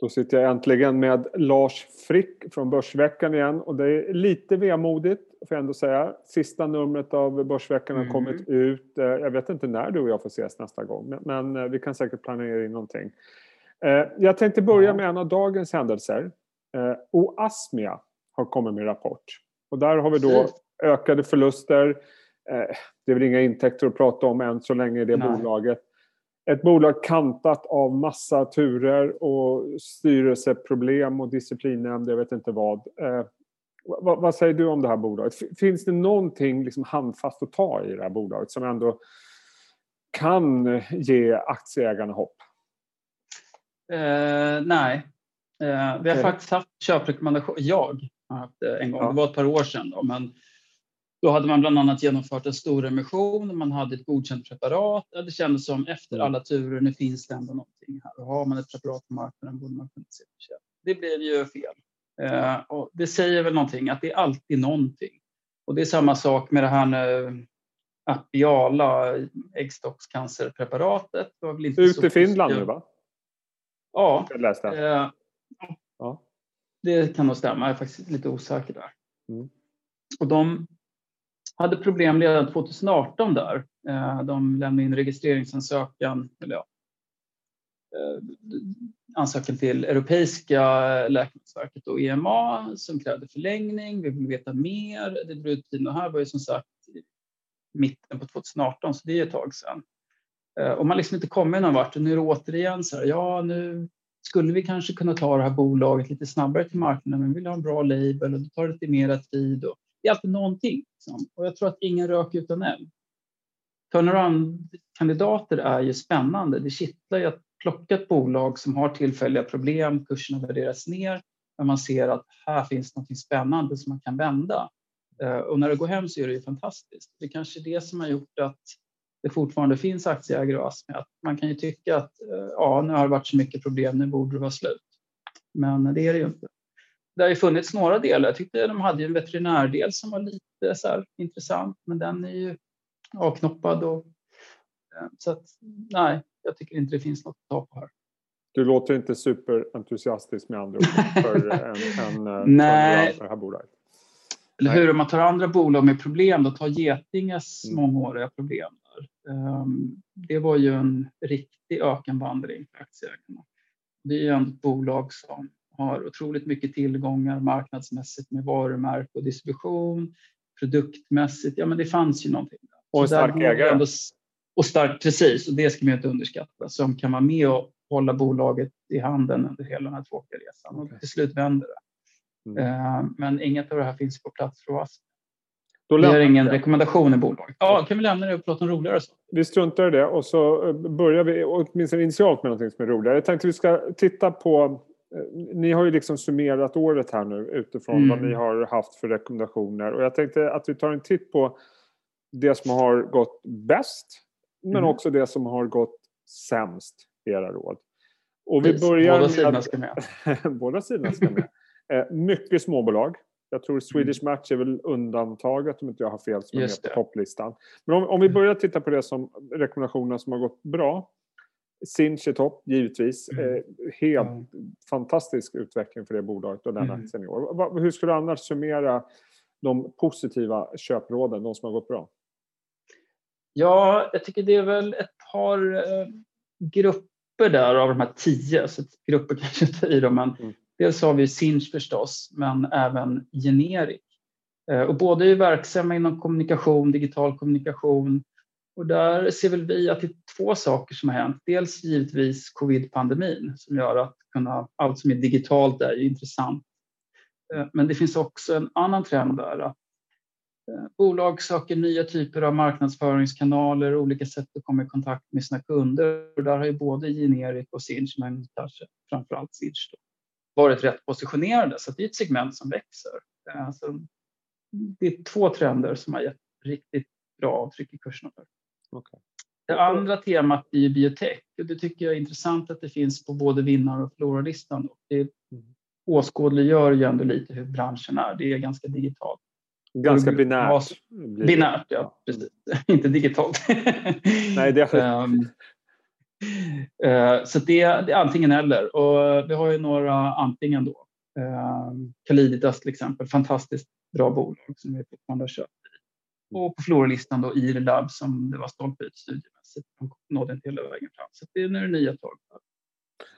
Då sitter jag äntligen med Lars Frick från Börsveckan igen och det är lite vemodigt får jag ändå säga. Sista numret av Börsveckan har mm. kommit ut. Eh, jag vet inte när du och jag får ses nästa gång men eh, vi kan säkert planera in någonting. Eh, jag tänkte börja med en av dagens händelser. Oasmia har kommit med rapport och där har vi då ökade förluster. Det är väl inga intäkter att prata om än så länge i det Nej. bolaget ett bolag kantat av massa turer och styrelseproblem och disciplinnämnd, jag vet inte vad. Eh, vad, vad, säger du om det här bolaget? Finns det någonting liksom handfast att ta i det här bolaget som ändå kan ge aktieägarna hopp? Eh, nej. Eh, vi har okay. faktiskt haft köprekommendation. Jag har haft det en gång. Ja. Det var ett par år sedan. Då, men då hade man bland annat genomfört en stor emission man hade ett godkänt preparat. Det kändes som efter mm. alla turer, nu finns det ändå någonting här. Och har man ett preparat på marknaden borde man kunna se köp. Det blev ju fel. Eh, och det säger väl någonting, att det är alltid någonting. Och det är samma sak med det här nu, Apiala äggstockscancerpreparatet. Ut i Finland nu va? Ja. Jag läste. Eh, ja. Det kan nog stämma, jag är faktiskt lite osäker där. Mm. Och de hade problem redan 2018 där. Eh, de lämnade in registreringsansökan, eller ja, eh, ansökan till Europeiska läkemedelsverket och EMA som krävde förlängning. Vi vill veta mer. Det drog ut tiden och här var ju som sagt mitten på 2018, så det är ett tag sedan. Eh, och man liksom inte kommit någon vart och nu är det återigen så här, ja nu skulle vi kanske kunna ta det här bolaget lite snabbare till marknaden, men vi vill ha en bra label och då tar det lite mera tid. Och det är alltid någonting. Liksom. Och jag tror att ingen rök utan eld. Turnaround-kandidater är ju spännande. Det kittlar ju att plocka ett bolag som har tillfälliga problem, kurserna värderas ner, men man ser att här finns något spännande som man kan vända. Eh, och när det går hem så är det ju fantastiskt. Det är kanske är det som har gjort att det fortfarande finns aktieägare och Asmia. Man kan ju tycka att eh, ja, nu har det varit så mycket problem, nu borde det vara slut. Men eh, det är det ju inte det har ju funnits några delar. Jag tyckte de hade en veterinärdel som var lite så här, intressant, men den är ju avknoppad. Och, eh, så att, nej, jag tycker inte det finns något att ta på här. Du låter inte superentusiastisk med andra ord för en, en eh, nej. för här bolaget. Eller hur? Om man tar andra bolag med problem, då tar Getinges mm. mångåriga problem. Där. Um, det var ju en riktig ökenvandring för aktieägarna. Det är ju ett bolag som har otroligt mycket tillgångar marknadsmässigt med varumärke och distribution, produktmässigt. Ja, men det fanns ju någonting. Och stark ägare. och stark, precis, och det ska man inte underskatta, som kan vara med och hålla bolaget i handen under hela den här tråkiga resan. Och till slut vänder det. Mm. Uh, men inget av det här finns på plats för oss. Då vi har ingen det. rekommendation i bolaget. Ja, kan vi lämna det och prata om roligare saker? Vi struntar i det och så eh, börjar vi åtminstone initialt med något som är roligare. Jag tänkte vi ska titta på Eh, ni har ju liksom summerat året här nu utifrån mm. vad ni har haft för rekommendationer. Och jag tänkte att vi tar en titt på det som har gått bäst. Men mm. också det som har gått sämst, era råd. Och vi börjar Båda sidorna ska med. Båda sidorna ska med. Eh, mycket småbolag. Jag tror Swedish mm. Match är väl undantaget om inte jag har fel som Just är med på topplistan. Men om, om vi börjar titta på det som rekommendationerna som har gått bra Sinch är topp, givetvis. Mm. Eh, helt mm. fantastisk utveckling för det bolaget och den mm. aktien i år. Hur skulle du annars summera de positiva köpråden, de som har gått bra? Ja, jag tycker det är väl ett par eh, grupper där av de här tio, så grupper kanske inte i dem, men mm. dels har vi Sinch förstås, men även Generic. Eh, och båda är verksamma inom kommunikation, digital kommunikation, och där ser väl vi att det är två saker som har hänt. Dels givetvis covid-pandemin som gör att kunna, allt som är digitalt är intressant. Eh, men det finns också en annan trend där att eh, bolag söker nya typer av marknadsföringskanaler och olika sätt att komma i kontakt med sina kunder. Och där har ju både Generic och Sinch, men kanske framförallt Sinch, varit rätt positionerade. Så det är ett segment som växer. Alltså, det är två trender som har gett riktigt bra avtryck i kurserna. Okay. Det andra temat är biotech och det tycker jag är intressant att det finns på både vinnar och förlorarlistan. Det mm. åskådliggör ju ändå lite hur branschen är. Det är ganska digitalt. Ganska binärt. Binärt, ja. Precis. Inte digitalt. Nej, det är... um, så det, det, är antingen eller. Och vi har ju några antingen då. Caliditas till exempel, fantastiskt bra bolag som vi fortfarande har köpt. Och på Flora-listan då IRLab som det var stolpe ut studiemässigt. De nådde inte hela vägen fram. Så det är nu nya tag.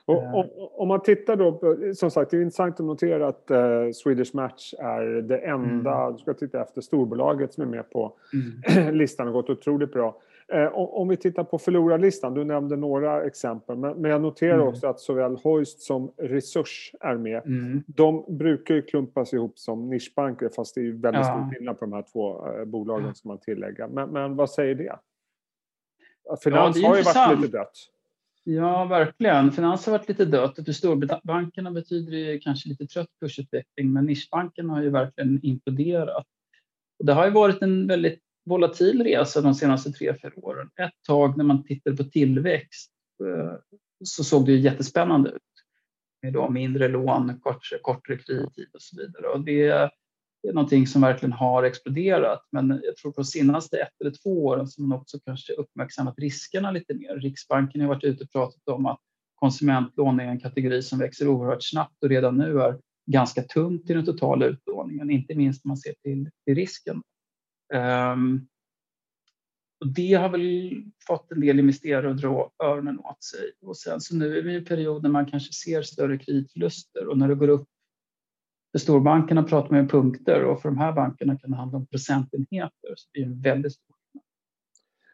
Och, eh. om man tittar då, på, som sagt det är intressant att notera att uh, Swedish Match är det enda, mm. du ska titta efter storbolaget som är med på mm. listan och gått otroligt bra. Uh, om vi tittar på förlorarlistan, du nämnde några exempel, men, jag noterar mm. också att såväl Hoist som Resurs är med. Mm. De brukar ju klumpas ihop som nischbanker fast det är väldigt ja. stor skillnad på de här två uh, bolagen som man tillägga. Men, men vad säger det? Finans ja, det har ju varit lite dött. Ja, verkligen. Finans har varit lite dött. För storbankerna betyder det kanske lite trött kursutveckling, men nischbankerna har ju verkligen imploderat. Och det har ju varit en väldigt volatil resa de senaste tre, fyra åren. Ett tag när man tittade på tillväxt eh, så såg det ju jättespännande ut. Med då mindre lån, kortare, kortare kredittid och så vidare. Och det det är någonting som verkligen har exploderat. Men jag tror på de senaste ett eller två åren som man också kanske uppmärksammat riskerna lite mer. Riksbanken har varit ute och pratat om att konsumentlån är en kategori som växer oerhört snabbt och redan nu är ganska tungt i den totala utlåningen, inte minst om man ser till, till risken. Um, och det har väl fått en del investerare att dra öronen åt sig. Och sen så nu är vi i en period när man kanske ser större kreditförluster och när det går upp för storbankerna pratar man om punkter och för de här bankerna kan det handla om procentenheter. Så det är en väldigt stor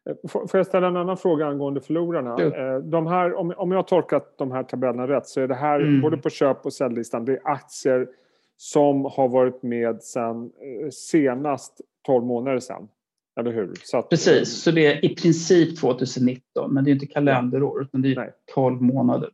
eh, Får jag ställa en annan fråga angående förlorarna? Ja. De här, om jag har tolkat de här tabellerna rätt så är det här mm. både på köp och säljlistan, det är aktier som har varit med sedan eh, senast 12 månader sedan. Eller hur? Så att, Precis, så det är i princip 2019 men det är inte kalenderår utan det är nej. 12 månader.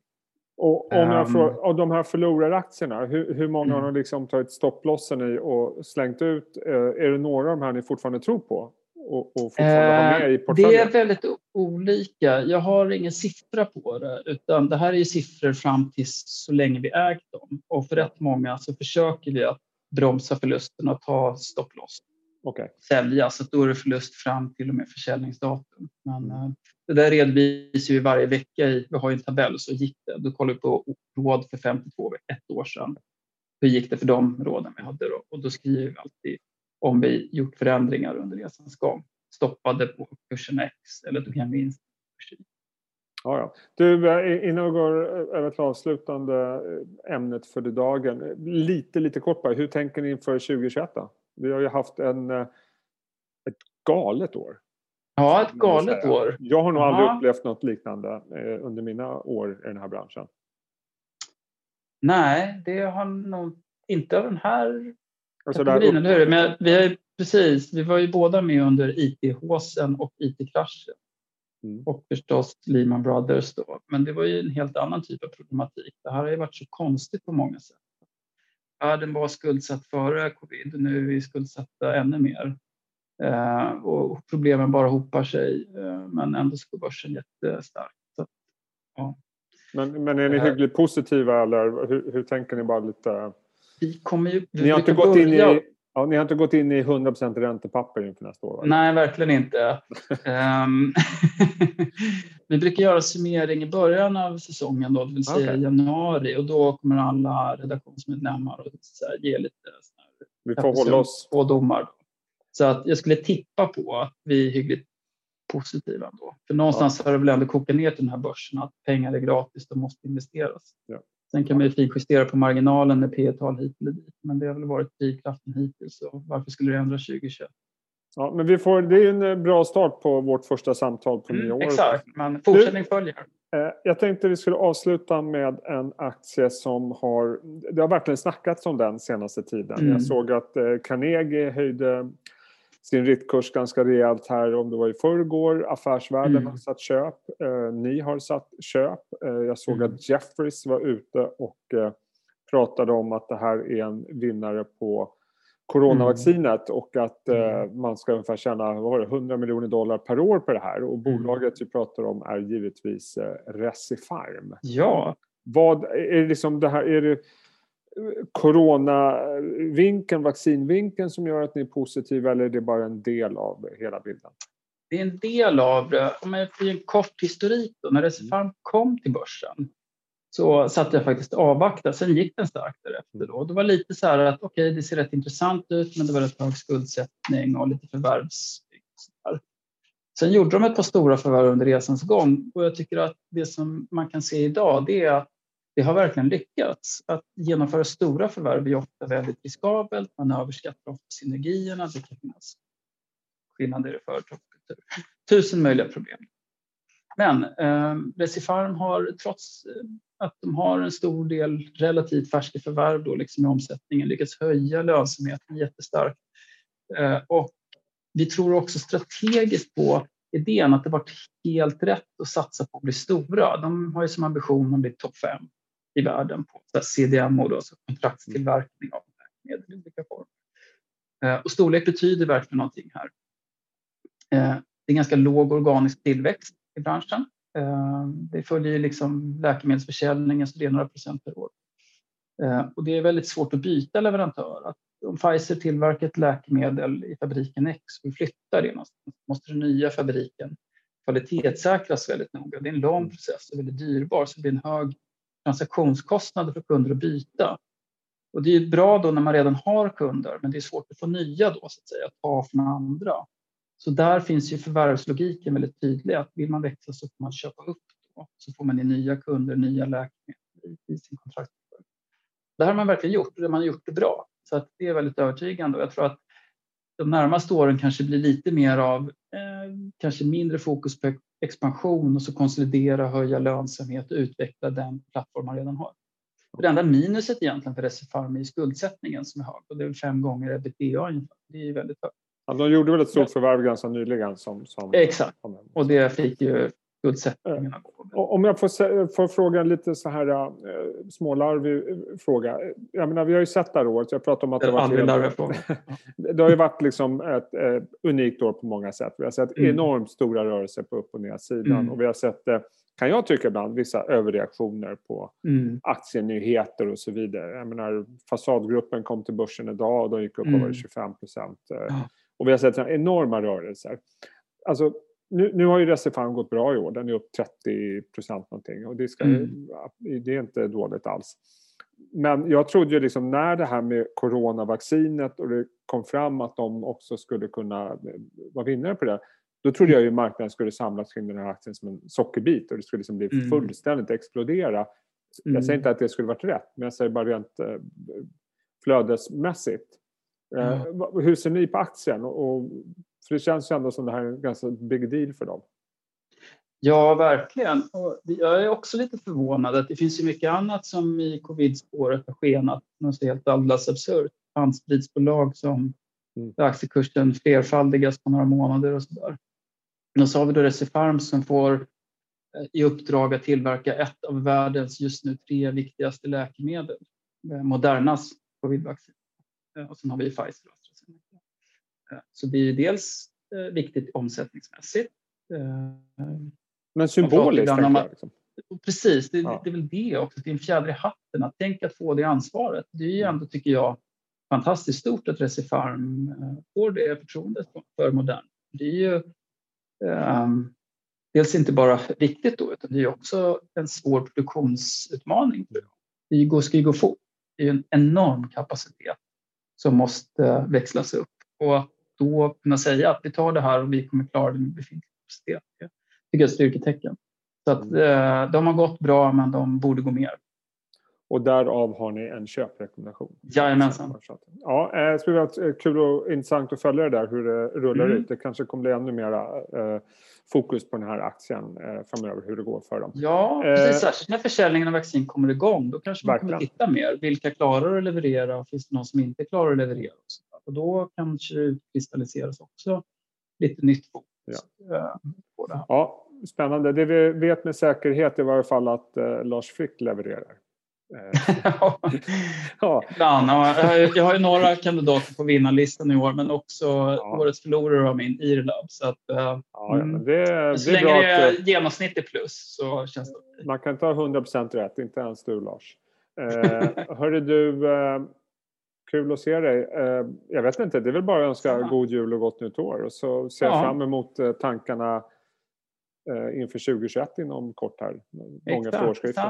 Och om jag får, ehm. av de här förloraraktierna, hur, hur många mm. har ni liksom tagit stopplossen i och slängt ut? Eh, är det några av de här ni fortfarande tror på? Och, och fortfarande har med i ehm, portföljen? Det är väldigt olika. Jag har ingen siffra på det, utan det här är siffror fram till så länge vi ägt dem. Och för rätt många så försöker vi att bromsa förlusten och ta stopploss. Okay. Sälja, så då är det förlust fram till och med försäljningsdatum. Men eh, det där redovisar vi varje vecka. I, vi har en tabell, så gick det. Då kollar vi på råd för 52 ett år sedan. Hur gick det för de råden vi hade då? Och då skriver vi alltid om vi gjort förändringar under resans gång. Stoppade på kursen X eller tog hem vinst. Ja, ja. Du, eh, innan vi går över till avslutande eh, ämnet för dagen. Lite, lite kort bara. Hur tänker ni inför 2021 då? Vi har ju haft en, eh, ett galet år. Ja, ett galet år. Jag har nog Aha. aldrig upplevt något liknande eh, under mina år i den här branschen. Nej, det har nog inte av den här alltså kategorin, eller hur? Men vi, har precis, vi var ju båda med under IT-håsen och IT-kraschen. Mm. Och förstås Lehman Brothers då. Men det var ju en helt annan typ av problematik. Det här har ju varit så konstigt på många sätt. Världen var skuldsatt före covid och nu är vi skuldsatta ännu mer. Eh, och problemen bara hopar sig. Eh, men ändå så går börsen jättestarkt. Så, ja. men, men är ni eh. hyggligt positiva eller hur, hur tänker ni bara lite? Vi kommer ju, ni, har inte gått in i, ja, ni har inte gått in i 100 räntepapper inför nästa år? Nej, verkligen inte. um, vi brukar göra summering i början av säsongen, då, det vill säga okay. januari. Och då kommer alla redaktionsmedlemmar att ge lite vi får hålla oss... på domar. Så att jag skulle tippa på att vi är hyggligt positiva ändå. För någonstans ja. har det väl ändå kokat ner till den här börsen att pengar är gratis, de måste investeras. Ja. Sen kan man ju finjustera på marginalen med P tal hit eller dit, men det har väl varit drivkraften hittills. Så varför skulle det ändra 2021? Ja, men vi får, det är en eh, bra start på vårt första samtal på mm, nyår. Exakt, men fortsättning följer. Eh, jag tänkte vi skulle avsluta med en aktie som har... Det har verkligen snackats om den senaste tiden. Mm. Jag såg att eh, Carnegie höjde sin rittkurs ganska rejält här om det var i förrgår. Affärsvärlden mm. har satt köp. Eh, ni har satt köp. Eh, jag såg mm. att Jeffries var ute och eh, pratade om att det här är en vinnare på coronavaccinet mm. och att eh, mm. man ska ungefär tjäna vad var det, 100 miljoner dollar per år på det här. Och mm. bolaget vi pratar om är givetvis eh, Recipharm. Ja. Vad är det liksom det här, är det coronavinkeln, vaccinvinkeln som gör att ni är positiva eller är det bara en del av hela bilden? det är en del av det. Om jag får en kort historik då, när Recifarm kom till börsen så satt jag faktiskt och avvaktade. Sen gick den starkt därefter. Då. Det var lite så här att okej, okay, det ser rätt intressant ut, men det var rätt hög skuldsättning och lite förvärvs... Sen gjorde de ett par stora förvärv under resans gång och jag tycker att det som man kan se idag det är att det har verkligen lyckats. Att genomföra stora förvärv är ofta väldigt riskabelt. Man överskattar ofta synergierna. Det kan finnas skillnader i företagskultur. Tusen möjliga problem. Men eh, Recifarm har trots eh, att de har en stor del relativt färska förvärv då, liksom i omsättningen lyckats höja lönsamheten jättestarkt. Eh, och vi tror också strategiskt på idén att det varit helt rätt att satsa på att bli stora. De har ju som ambition att bli topp fem i världen på CDMO, då, alltså kontraktstillverkning av läkemedel i olika former. Eh, och storlek betyder verkligen någonting här. Eh, det är ganska låg organisk tillväxt i branschen. Eh, det följer liksom läkemedelsförsäljningen, så det är några procent per år. Och det är väldigt svårt att byta leverantör. Att om Pfizer tillverkar ett läkemedel i fabriken X och flyttar det någonstans måste den nya fabriken kvalitetssäkras väldigt noga. Det är en lång process och väldigt dyrbar så det blir en hög transaktionskostnader för kunder att byta. Och det är bra då när man redan har kunder, men det är svårt att få nya då så att säga, att ta från andra. Så där finns ju förvärvslogiken väldigt tydlig att vill man växa så får man köpa upp då, så får man in nya kunder, nya läkemedel i sin kontrakt. Det här har man verkligen gjort och man har gjort det bra. Så att det är väldigt övertygande och jag tror att de närmaste åren kanske blir lite mer av eh, kanske mindre fokus på expansion och så konsolidera, höja lönsamhet och utveckla den plattform man redan har. Och det enda minuset egentligen för Recipharm är skuldsättningen som är hög och det är fem gånger ebitda ungefär. Det är väldigt högt. Ja, de gjorde väl ett stort förvärv ganska nyligen? Som, som Exakt, och det fick ju skuldsättningen att gå. Om jag får, får fråga lite så här äh, smålarvig fråga. Jag menar, vi har ju sett det här året, jag pratar om att det, det varit... Fråga. det har ju varit liksom ett eh, unikt år på många sätt. Vi har sett mm. enormt stora rörelser på upp och nedsidan mm. och vi har sett eh, kan jag tycka ibland, vissa överreaktioner på mm. aktienyheter och så vidare. Jag menar, Fasadgruppen kom till börsen idag och de gick upp över 25 procent. Eh, och vi har sett enorma rörelser. Alltså, nu, nu har ju Recipharm gått bra i år, den är upp 30 procent någonting och det, ska, mm. det är inte dåligt alls. Men jag trodde ju liksom när det här med coronavaccinet och det kom fram att de också skulle kunna eh, vara vinnare på det. Då trodde jag ju marknaden skulle samlas kring den här aktien som en sockerbit och det skulle liksom bli mm. fullständigt explodera. Mm. Jag säger mm. inte att det skulle varit rätt, men jag säger bara rent eh, flödesmässigt. Eh, hur ser ni på aktien? Och, för det känns ju ändå som det här är en ganska big deal för dem. Ja, verkligen. Och jag är också lite förvånad att det finns ju mycket annat som i covid-spåret har skenat. Något helt alldeles absurt. Handspritsbolag som mm. aktiekursen flerfaldigas på några månader och sådär. Och så har vi då Recipharm som får eh, i uppdrag att tillverka ett av världens just nu tre viktigaste läkemedel. Eh, Modernas covidvaccin. Eh, och sen har vi Pfizer. Så det är dels viktigt omsättningsmässigt. Men symboliskt? Man, liksom. Precis, det, ja. det, är väl det också. Det är en fjäder i hatten. Att tänka att få det ansvaret. Det är ju ändå, tycker jag, fantastiskt stort att Recipharm får det förtroendet för Modern. Det är ju um, dels inte bara viktigt då, utan det är också en svår produktionsutmaning. Det ska ju gå fort. Det är en enorm kapacitet som måste växlas upp och då kunna säga att vi tar det här och vi kommer klara det med befintlig kapacitet. Det tycker jag är ett styrketecken. Så att, mm. eh, de har gått bra, men de borde gå mer. Och därav har ni en köprekommendation. Jajamensan. Ja, det eh, skulle vara kul och intressant att följa det där hur det rullar mm. ut. Det kanske kommer bli ännu mera eh, fokus på den här aktien eh, framöver, hur det går för dem. Ja, precis. Särskilt när försäljningen av vaccin kommer igång. Då kanske man verkligen. kommer titta mer. Vilka klarar att leverera? Finns det någon som inte klarar att leverera? Och då kanske det utkristalliseras också lite nytt fokus ja. på det här. Ja, spännande. Det vi vet med säkerhet i varje fall att eh, Lars Frick levererar. Eh, ja. Ibland. Jag har ju några kandidater på vinnarlistan i år men också ja. årets förlorare av min Irlab. Så, att, ja, mm. det, så länge det är att, genomsnitt i plus så känns det Man kan ha 100% rätt, inte ens du Lars. Eh, hörru du, eh, Kul att se dig. Eh, jag vet inte, det är väl bara att önska Samma. god jul och gott nytt år. Och så ser jag fram emot eh, tankarna eh, inför 2021 inom kort här. Efter årsskiftet.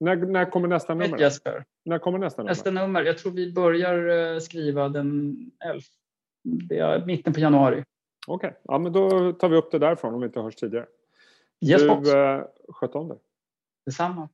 När, när kommer nästa nummer? Jesper. När kommer nästa nummer? Nästa nummer? Jag tror vi börjar skriva den 11. Det är mitten på januari. Okej, okay. ja, men då tar vi upp det därifrån om vi inte hörs tidigare. Yes, du, eh, sköt om dig. Detsamma.